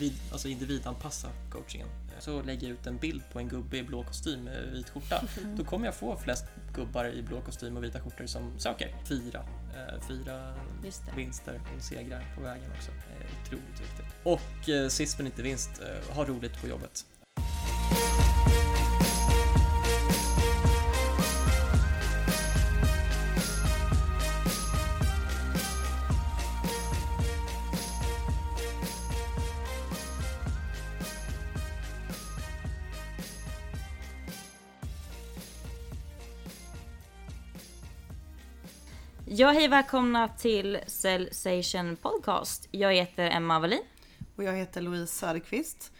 individ, alltså individanpassa coachingen. Eh, Så lägger jag ut en bild på en gubbe i blå kostym med vit skjorta. Då kommer jag få flest gubbar i blå kostym och vita skjortor som söker. Fyra, eh, fyra vinster och segrar på vägen också. Eh, otroligt viktigt. Och sist men inte minst, ha roligt på jobbet. Ja, hej välkomna till Cellsation Podcast. Jag heter Emma Wallin. Och jag heter Louise Söderqvist.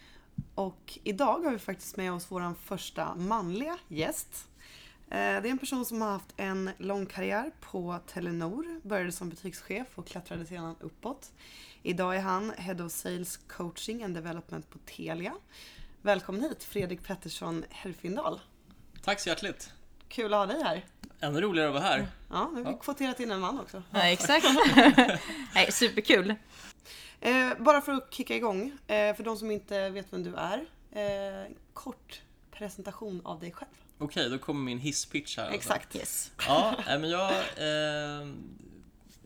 Och idag har vi faktiskt med oss vår första manliga gäst. Eh, Det är en person som har haft en lång karriär på Telenor, började som butikschef och klättrade sedan uppåt. Idag är han Head of Sales Coaching and Development på Telia. Välkommen hit Fredrik Pettersson Herfindahl. Tack så hjärtligt! Kul att ha dig här. Ännu roligare att vara här. Ja, nu har vi Ja. kvoterat in en man också. Ja, exakt. Nej, superkul. Eh, bara för att kicka igång, eh, för de som inte vet vem du är. Eh, kort presentation av dig själv. Okej, då kommer min hisspitch här. alltså. Exakt. Yes. Ja, men jag eh,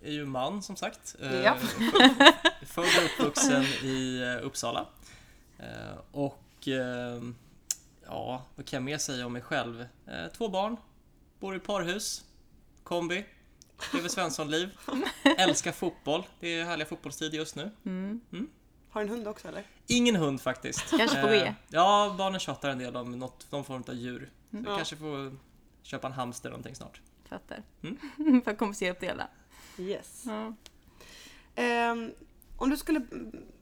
är ju man som sagt. Eh, Ja. Född och uppvuxen i eh, Uppsala. Eh, och eh, ja, vad kan jag mer säga om mig själv? Eh, två barn, bor i parhus, kombi, lever Svenssonliv, älskar fotboll. Det är härliga fotbollstider just nu. Mm. Har du en hund också eller? Ingen hund faktiskt. Kanske på G. Eh, Ja, barnen tjatar en del om något, någon form av djur. Så jag Ja. kanske får köpa en hamster eller någonting snart. Fattar. Mm. för att kompensera upp det hela. Yes. Ja. Ehm, om du skulle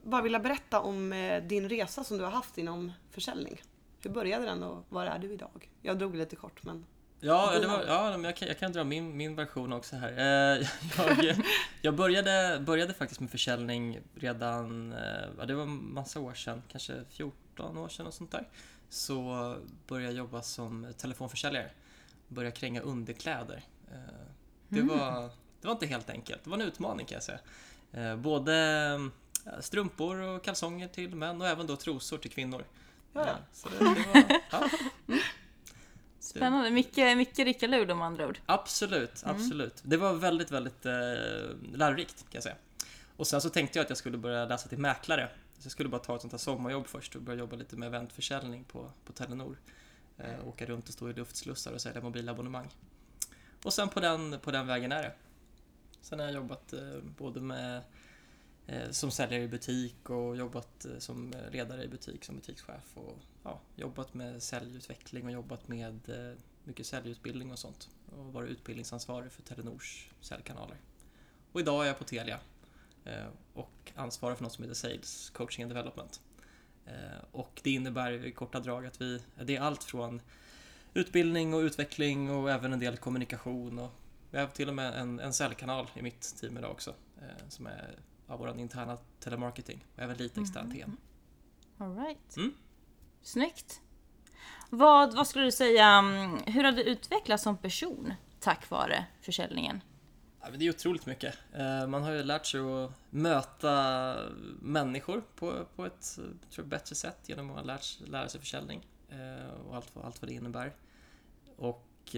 bara vilja berätta om eh, din resa som du har haft inom försäljning. Hur började den och var är du idag? Jag drog lite kort men... Ja, ja, det var, ja men jag, kan, jag kan dra min, min version också här. Eh, Jag, jag började, började faktiskt med försäljning redan, eh, ja, det var massa år sedan, kanske 14 år sedan och sånt där. Så började jag jobba som telefonförsäljare. Började kränga underkläder. Eh, Det var, det var inte helt enkelt, det var en utmaning kan jag säga. Både strumpor och kalsonger till män och även då trosor till kvinnor. Ja, Så det, det var, ja. Spännande. Mycket, mycket ricka lur om andra ord. Absolut, absolut. Det var väldigt, väldigt eh, lärorikt kan jag säga. Och sen så tänkte jag att jag skulle börja läsa till mäklare. Så jag skulle bara ta ett sånt här sommarjobb först och börja jobba lite med eventförsäljning på, på Telenor. Eh, åka runt och stå i luftslussar och sälja mobilabonnemang. Och sen på den, på den vägen är det. Sen har jag jobbat eh, både med eh, som säljare i butik och jobbat eh, som ledare i butik som butikschef och ja, jobbat med säljutveckling och jobbat med eh, mycket säljutbildning och sånt och varit utbildningsansvarig för Telenors säljkanaler. Och idag är jag på Telia eh, och ansvarar för något som heter Sales Coaching and Development. Eh, Och det innebär i korta drag att vi, det är allt från utbildning och utveckling och även en del kommunikation och vi har till och med en, en säljkanal i mitt team idag också som är av vår interna telemarketing och även lite extern TM. All right. Mm. Snyggt. Vad, vad skulle du säga, mm, hur har du utvecklats som person tack vare försäljningen? Ja, det är otroligt mycket. Eh, man har ju lärt sig att möta människor på, på ett eh, tror jag, bättre sätt genom att lära sig, lära sig försäljning eh, och allt, vad- allt vad det innebär. Och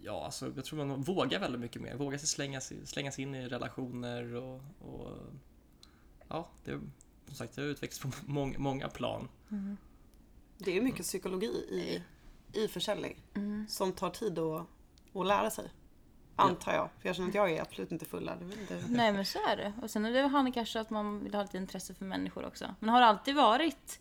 ja, alltså, jag tror man vågar väldigt mycket mer. Vågar sig slänga, sig- slänga sig in i relationer och, och ja, det, som sagt, det har utvecklats på många, många plan. Det är mycket psykologi i, i försäljning. Som tar tid att, att lära sig. Antar jag. För jag känner att jag är absolut inte fullärd. Nej men så är det. Och sen är det handlar kanske att man vill ha lite intresse för människor också. Men har det alltid varit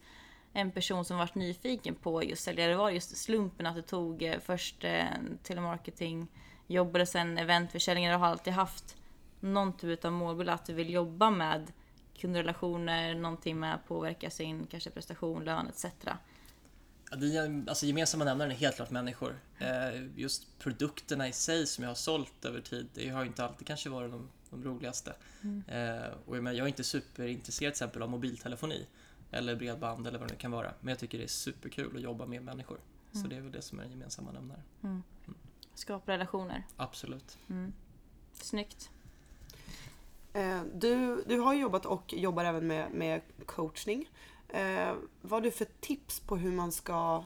en person som varit nyfiken på just säljare? Var det just slumpen att du tog eh, först eh, telemarketing, jobbade sen eventförsäljning och har alltid haft någon typ av målbild att du vill jobba med kundrelationer, någonting med att påverka sin kanske prestation, lön etc. Ja, det, alltså gemensamma nämnaren är helt klart människor. Eh, just produkterna i sig som jag har sålt över tid, det har inte alltid kanske varit de, de roligaste. Eh, och jag, menar, jag är inte superintresserad till exempel av mobiltelefoni eller bredband eller vad det nu kan vara. Men jag tycker det är superkul att jobba med människor. Så det är väl det som är den gemensamma nämnaren. Skapa relationer. Absolut. Snyggt. Eh, du, du har jobbat och jobbar även med, med coachning. Eh, vad har du för tips på hur man ska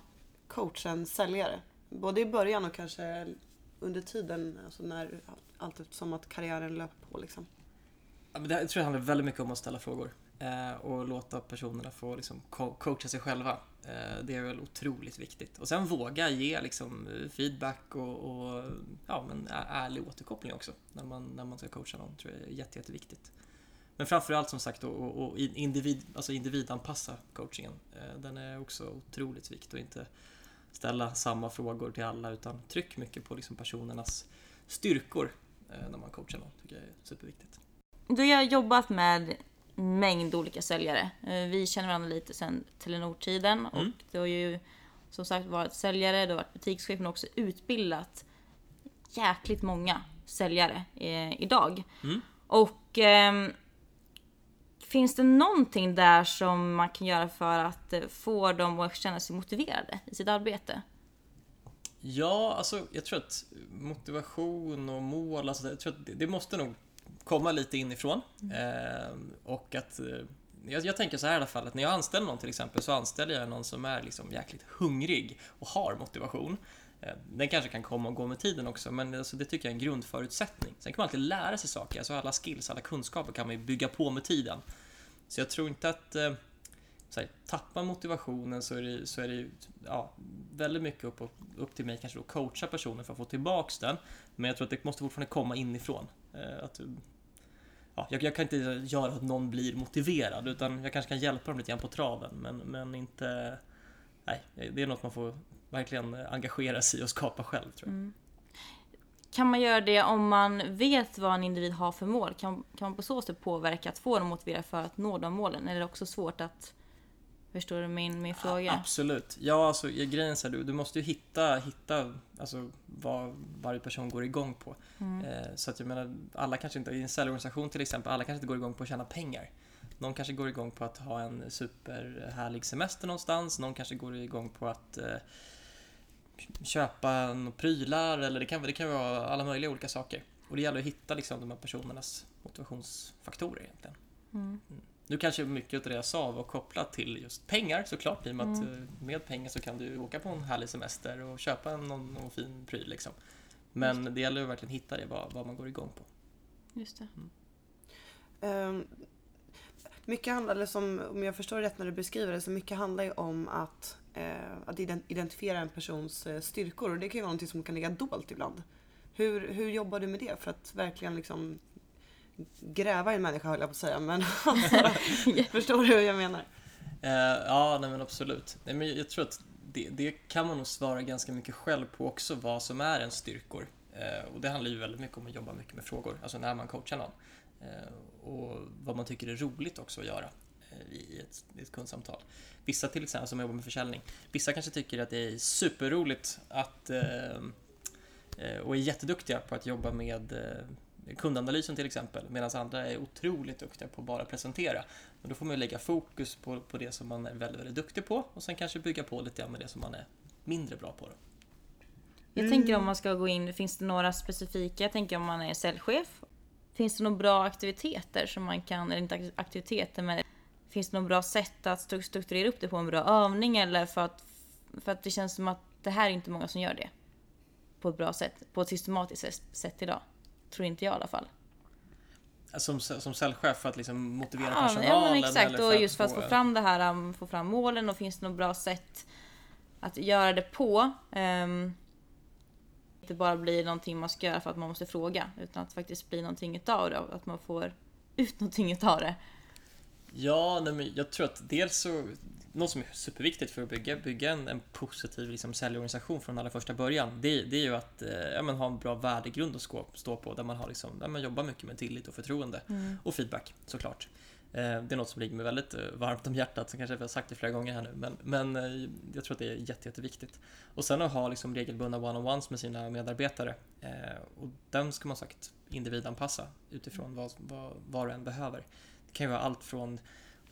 coacha en säljare? Både i början och kanske under tiden, alltså när, allt eftersom att karriären löper på. Liksom. Ja, men det här, jag tror det handlar väldigt mycket om att ställa frågor eh, och låta personerna få liksom, co- coacha sig själva. Eh, det är väl otroligt viktigt. Och sen våga ge liksom, eh, feedback och, och ja, men ärlig återkoppling också när man, när man ska coacha någon. tror jag är jätte, jätteviktigt. Men framförallt som sagt och, och, individ, alltså individanpassa coachingen. Eh, den är också otroligt viktig och inte ställa samma frågor till alla utan tryck mycket på liksom personernas styrkor när man coachar någon. tycker jag är superviktigt. Du har jobbat med mängd olika säljare. Eh, Vi känner varandra lite sedan Telenor-tiden och Mm. du har ju som sagt varit säljare, du har varit butikschef men också utbildat jäkligt många säljare eh, idag. Mm. Och ehm, finns det någonting där som man kan göra för att eh, få dem att känna sig motiverade i sitt arbete? Ja, alltså jag tror att motivation och mål, alltså, jag tror att det, det måste nog komma lite inifrån. Eh, och att eh, jag, jag tänker så här i alla fall, att när jag anställer någon till exempel så anställer jag någon som är liksom jäkligt hungrig och har motivation. Eh, Den kanske kan komma och gå med tiden också, men alltså det tycker jag är en grundförutsättning. Sen kan man alltid lära sig saker, alltså alla skills, alla kunskaper kan man ju bygga på med tiden. Så jag tror inte att eh, så här, tappar motivationen så är det, så är det ja, väldigt mycket upp, upp till mig kanske då coacha personen för att få tillbaks den. Men jag tror att det måste fortfarande komma inifrån. Eh, Att, du- ja, jag, jag kan inte göra att någon blir motiverad utan jag kanske kan hjälpa dem lite grann på traven men, men inte... Nej, det är något man får verkligen engagera sig i och skapa själv tror jag. Mm. Kan man göra det om man vet vad en individ har för mål? Kan, kan man på så sätt påverka att få dem motiverade för att nå de målen? Eller är det också svårt att... Förstår du min, min fråga? Absolut. Ja, alltså grejen är du, du måste ju hitta, hitta alltså, vad varje person går igång på. Eh, så att jag menar, alla kanske inte, i en säljorganisation till exempel, alla kanske inte går igång på att tjäna pengar. Någon kanske går igång på att ha en superhärlig semester någonstans, någon kanske går igång på att eh, köpa några prylar eller det kan, det kan vara alla möjliga olika saker. Och det gäller att hitta liksom, de här personernas motivationsfaktorer egentligen. Mm. Nu kanske mycket av det jag sa var kopplat till just pengar såklart, i och med att eh, med pengar så kan du åka på en härlig semester och köpa en, någon, någon fin pryl liksom. Men det gäller ju verkligen hitta det, vad, vad man går igång på. Just det. Ehm, mycket handlar, eller som, om jag förstår rätt när du beskriver det, så mycket handlar ju om att, eh, att ident- identifiera en persons eh, styrkor och det kan ju vara något som kan ligga dolt ibland. Hur, hur jobbar du med det för att verkligen liksom gräva i en människa höll jag på att säga, men alltså, förstår du hur jag menar? Eh, ja, nej men absolut. Nej, men jag, tror att det, det kan man nog svara ganska mycket själv på också, vad som är ens styrkor. Eh, och det handlar ju väldigt mycket om att jobba mycket med frågor, alltså när man coachar någon. Eh, och vad man tycker är roligt också att göra i ett, i ett kundsamtal. Vissa till exempel som jobbar med försäljning, vissa kanske tycker att det är superroligt att och är jätteduktiga på att jobba med kundanalysen till exempel, medan andra är otroligt duktiga på att bara presentera. Men då får man ju lägga fokus på, på det som man är väldigt, väldigt duktig på och sen kanske bygga på lite grann med det som man är mindre bra på. Då. Jag tänker om man ska gå in, finns det några specifika, jag tänker om man är säljchef. Finns det några bra aktiviteter som man kan, eller inte ak- aktiviteter men finns det något bra sätt att stru- strukturera upp det på en bra övning eller för att, för att det känns som att det här är inte många som gör det. På ett bra sätt, på ett systematiskt sätt idag. Tror inte jag i alla fall. Som, som säljchef för att liksom motivera Ja, personalen? ja men exakt, och just för att få- fram det här, um, få fram målen och finns det något bra sätt att göra det på. Um, inte bara blir någonting man ska göra för att man måste fråga, utan att faktiskt bli någonting utav det och att man får ut någonting utav det. Ja, nej, men jag tror att dels så något som är superviktigt för att bygga, bygga en, en positiv liksom, säljorganisation från allra första början, det, det är ju att eh, ja, men ha en bra värdegrund att skå, stå på, där man, har liksom, där man jobbar mycket med tillit och förtroende. Och feedback, såklart. Eh, det är något som ligger mig väldigt eh, varmt om hjärtat, så kanske jag har sagt det flera gånger här nu, men, men eh, jag tror att det är jätte, jätteviktigt. Och sen att ha liksom, regelbundna one-on-ones med sina medarbetare. Eh, och den ska man sagt individanpassa utifrån vad, vad var och en behöver. Det kan ju vara allt från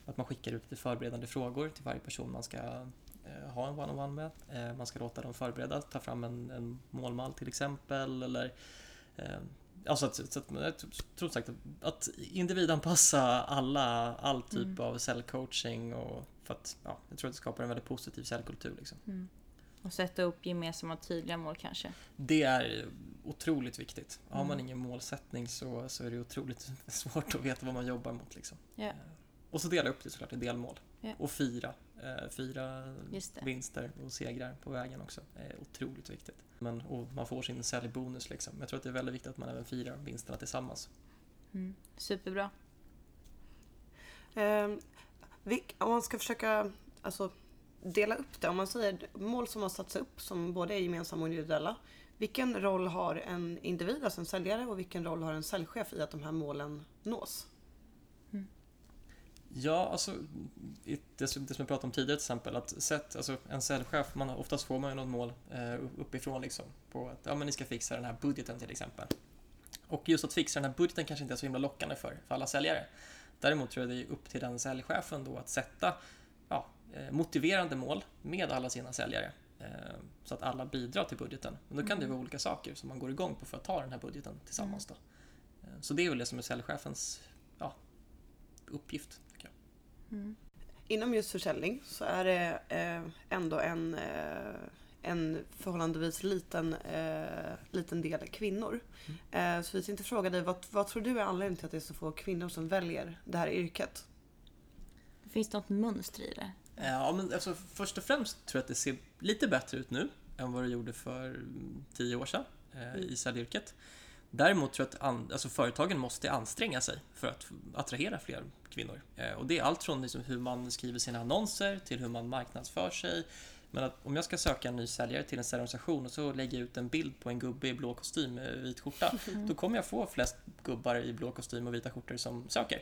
att man skickar ut lite förberedande frågor till varje person man ska eh, ha en one-on-one med. Eh, man ska låta dem förbereda, ta fram en, en målmall till exempel. Eller, Alltså att, så att, jag tror sagt att, att individanpassa alla, all typ Mm. av cellcoaching och för att, ja, jag tror att det skapar en väldigt positiv cellkultur liksom. Och sätta upp gemensamma tydliga mål kanske. Det är otroligt viktigt. Har man Mm. ingen målsättning så, så är det otroligt svårt att veta vad man jobbar mot liksom. Ja. Och så dela upp det såklart i delmål. Ja. Och fira. Eh, fira vinster och segrar på vägen också. Det är otroligt viktigt. Men, och man får sin säljbonus liksom. Jag tror att det är väldigt viktigt att man även firar vinsterna tillsammans. Mm. Superbra. Eh, vilk- om man ska försöka alltså, dela upp det, om man säger mål som har satts upp som både är gemensamma och individuella. Vilken roll har en individ, alltså en säljare, och vilken roll har en säljchef i att de här målen nås? Ja, alltså det som, det som jag pratade om tidigare till exempel, att sätt, alltså en säljchef, man, oftast får man ju något mål eh, uppifrån liksom, på att ja, men ni ska fixa den här budgeten till exempel. Och just att fixa den här budgeten kanske inte är så himla lockande för, för alla säljare. Däremot tror jag det är upp till den säljchefen då att sätta ja, eh, motiverande mål med alla sina säljare. eh, Så att alla bidrar till budgeten. Men då kan det vara olika saker som man går igång på för att ta den här budgeten tillsammans. Då. Eh, Så det är väl det som är säljchefens ja, uppgift. Mm. Inom just försäljning så är det eh, ändå en, eh, en förhållandevis liten, eh, liten del kvinnor. Eh, så vi tänkte fråga dig, vad, vad tror du är anledningen till att det är så få kvinnor som väljer det här yrket? Finns det något mönster i det? Ja, men alltså, först och främst tror jag att det ser lite bättre ut nu än vad det gjorde för mm, tio år sedan eh, i säljyrket. Däremot tror jag att an, alltså, företagen måste anstränga sig för att attrahera fler kvinnor. Eh, och det är allt från liksom, hur man skriver sina annonser till hur man marknadsför sig. Men att om jag ska söka en ny säljare till en säljorganisation och så lägger jag ut en bild på en gubbe i blå kostym med vit skjorta, då kommer jag få flest gubbar i blå kostym och vita skjortor som söker.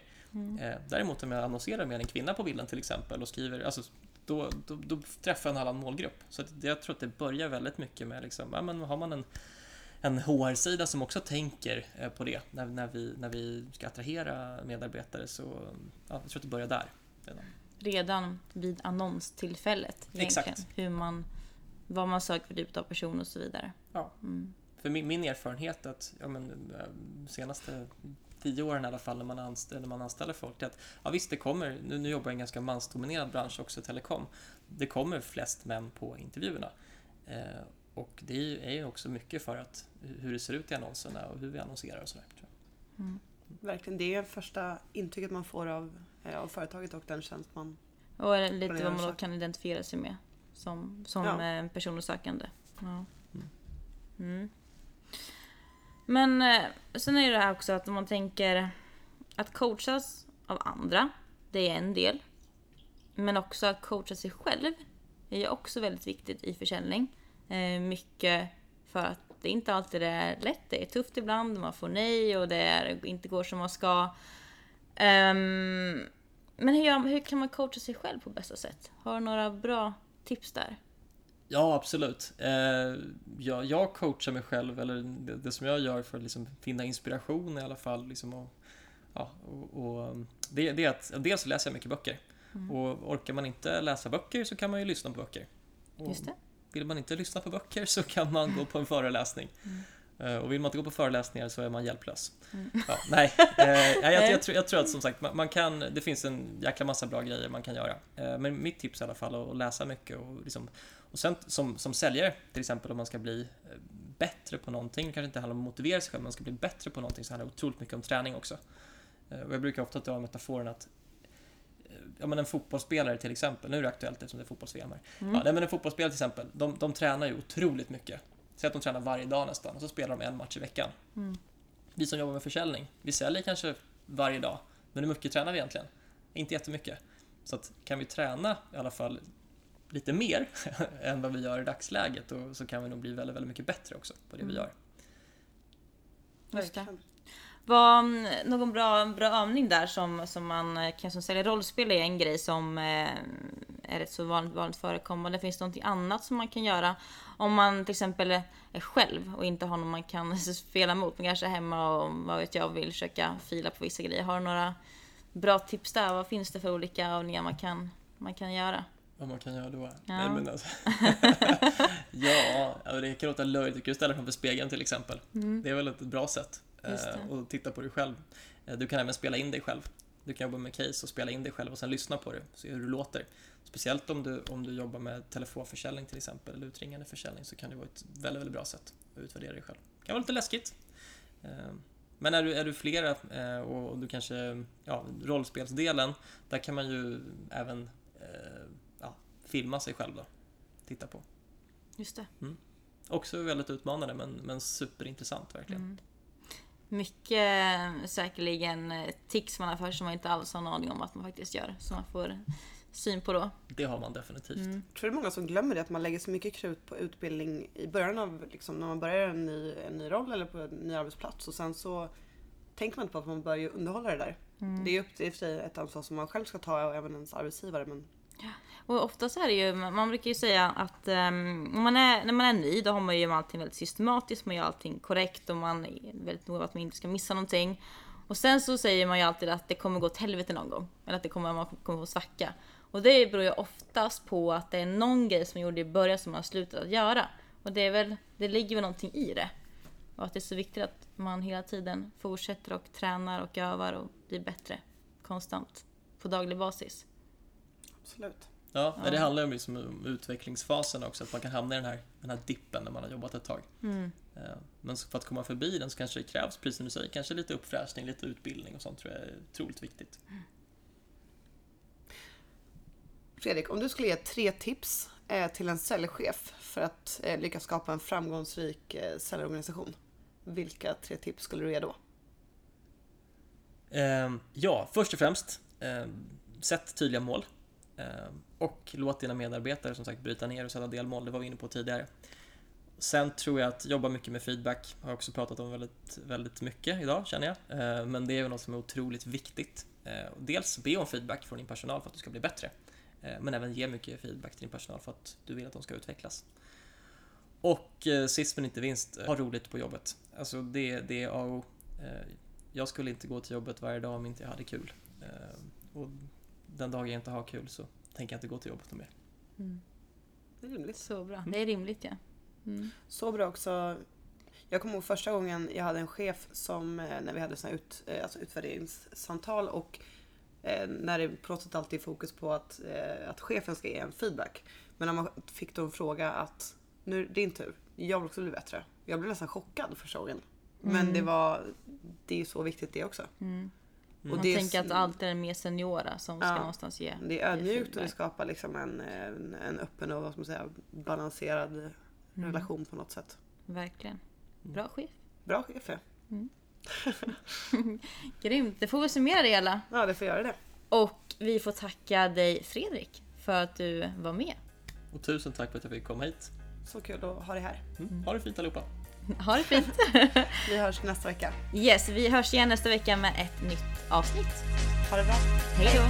Eh, däremot om jag annonserar med en kvinna på bilden till exempel och skriver, alltså, då, då, då träffar jag en annan målgrupp. Så jag tror att det börjar väldigt mycket med, liksom, ja, men har man en, en HR-sida som också tänker eh, på det när, när, vi, när vi ska attrahera medarbetare så ja, jag tror att det börjar där. redan. Redan vid annonstillfället Exakt. Hur man, vad man söker för typ av person och så vidare. Ja. Mm. För min, min erfarenhet att, ja, men, eh, senaste tio åren i alla fall när man, anställer, när man anställer folk, att ja, visst det kommer, nu, nu jobbar jag i en ganska mansdominerad bransch också, telekom, det kommer flest män på intervjuerna. Eh, och det är ju- också mycket för att hur det ser ut i annonserna och hur vi annonserar och sådär. Mm. Verkligen, det är första intrycket man får av, eh, av företaget och den tjänst man... Och är det lite Vad det man då kan identifiera sig med som, som Ja. eh, person och sökande. Ja. Mm. Mm. Men eh, sen är ju det här också att om man tänker att coachas av andra, det är en del. Men också att coacha sig själv är ju också väldigt viktigt i försäljning. Eh, mycket för att det inte alltid är lätt. Det är tufft ibland, man får nej och det är, inte går som man ska. Ehm, men hur, hur kan man coacha sig själv på bästa sätt? Har du några bra tips där? Ja, absolut. Eh, jag, jag coachar mig själv, eller det, det som jag gör för att liksom finna inspiration i alla fall. Liksom och, ja, och, och, det, det är att dels läser jag mycket böcker. Och orkar man inte läsa böcker så kan man ju lyssna på böcker. Och Just det. Vill man inte lyssna på böcker så kan man gå på en föreläsning. Eh, Och vill man inte gå på föreläsningar så är man hjälplös. Ja, nej, eh, jag, jag, jag, tror, jag tror att som sagt, man, kan, det finns en jäkla massa bra grejer man kan göra. Eh, Men mitt tips i alla fall är att läsa mycket och, liksom, och sen som, som säljare till exempel om man ska bli bättre på någonting, det kanske inte handlar om att motivera sig själv, men man ska bli bättre på någonting så handlar det otroligt mycket om träning också. Och jag brukar ofta dra metaforen att Ja men en fotbollsspelare till exempel, nu är det aktuellt eftersom det är fotbolls-VM här. Ja, nej, men en fotbollsspelare till exempel, de, de tränar ju otroligt mycket. Säg att de tränar varje dag nästan och så spelar de en match i veckan. Mm. Vi som jobbar med försäljning, vi säljer kanske varje dag, men hur mycket tränar vi egentligen? Inte jättemycket. Så att kan vi träna i alla fall lite mer än vad vi gör i dagsläget och så kan vi nog bli väldigt, väldigt mycket bättre också på det vi Mm. gör. Just det. Mm, någon bra, bra övning där som, som man eh, kan som sälja rollspel är en grej som eh, är rätt så vanligt, vanligt förekommande. Finns det någonting annat som man kan göra om man till exempel är själv och inte har någon man kan spela mot, men kanske är hemma och vad vet jag vill försöka fila på vissa grejer. Har du några bra tips där? Vad finns det för olika övningar man kan, man kan göra? Vad man kan göra då? Ja. Nej, men alltså. ja, det kan låta löjligt. Du kan ställa dig framför spegeln till exempel. Mm. Det är väl ett bra sätt. Eh, och titta på dig själv. Eh, Du kan även spela in dig själv. Du kan jobba med case och spela in dig själv och sen lyssna på det, se hur du låter. Speciellt om du, om du jobbar med telefonförsäljning till exempel, eller utringande försäljning, så kan det vara ett väldigt, väldigt bra sätt att utvärdera dig själv. Det kan vara lite läskigt. Eh, Men är du, är du flera och du kanske, ja, rollspelsdelen, där kan man ju även ja, filma sig själv då. Titta på. Just det. Också väldigt utmanande men, men superintressant verkligen. Mm. Mycket eh, säkerligen eh, tics man har för sig som man inte alls har en aning om att man faktiskt gör. Som man får syn på då. Det har man definitivt. Mm. Jag tror det är många som glömmer det, att man lägger så mycket krut på utbildning i början av, liksom, när man börjar en ny, en ny roll eller på en ny arbetsplats och sen så tänker man inte på att man bör ju underhålla det där. Mm. Det är ju upp till i och för sig ett ansvar som man själv ska ta och även ens arbetsgivare men och oftast är det ju, man brukar ju säga att um, man är, när man är ny då har man ju allting väldigt systematiskt, man gör allting korrekt och man är väldigt noga med att man inte ska missa någonting. Och sen så säger man ju alltid att det kommer gå åt helvete någon gång. Eller att det kommer, man kommer få svacka. Och det beror ju oftast på att det är någon grej som man gjorde i början som man har slutat att göra. Och det är väl, det ligger väl någonting i det. Och att det är så viktigt att man hela tiden fortsätter och tränar och övar och blir bättre konstant på daglig basis. absolut. Ja, nej, det handlar ju liksom om utvecklingsfasen också, att man kan hamna i den här, den här dippen när man har jobbat ett tag. Mm. Eh, Men för att komma förbi den så kanske det krävs, precis som du säger, kanske lite uppfräschning, lite utbildning och sånt tror jag är otroligt viktigt. Fredrik, om du skulle ge tre tips eh, till en säljchef för att eh, lyckas skapa en framgångsrik säljorganisation. Vilka tre tips skulle du ge då? Ehm, Ja, först och främst, ehm, sätt tydliga mål. Ehm, och låt dina medarbetare som sagt bryta ner och sätta delmål, det var vi inne på tidigare. Sen tror jag att jobba mycket med feedback, har jag också pratat om väldigt, väldigt mycket idag känner jag. Ehm, men det är ju något som är otroligt viktigt. Ehm, dels be om feedback från din personal för att du ska bli bättre. Men även ge mycket feedback till din personal för att du vill att de ska utvecklas. Och eh, sist men inte minst, ha roligt på jobbet. Alltså det, det är A och O. Jag skulle inte gå till jobbet varje dag om inte jag hade kul. Och den dag jag inte har kul så tänker jag inte gå till jobbet mer. Det är rimligt. Så bra. Det är rimligt ja. Mm. Så bra också. Jag kommer ihåg första gången jag hade en chef som, eh, när vi hade såna ut, eh, alltså utvärderingssamtal och eh, när det sätt alltid fokus på att, eh, att chefen ska ge en feedback. Men när man fick då en fråga att nu är det din tur, jag vill också bli bättre. Jag blev nästan chockad första gången. Men det var, det är ju så viktigt det också. Mm. Och Man det tänker att allt är mer seniora som ska Ja. någonstans ge. Det är ödmjukt och det skapar liksom en, en, en öppen och vad ska man säga, balanserad relation på något sätt. Verkligen. Bra chef. Bra chef ja. Grymt. Det får vi summera det hela. Ja, det får göra det. Och vi får tacka dig Fredrik för att du var med. Och tusen tack för att jag fick komma hit. Så kul att ha det här. Mm. Ha det fint allihopa. Ha det fint. Vi hörs nästa vecka. Yes, vi hörs igen nästa vecka med ett nytt avsnitt. Ha det bra. Hej då!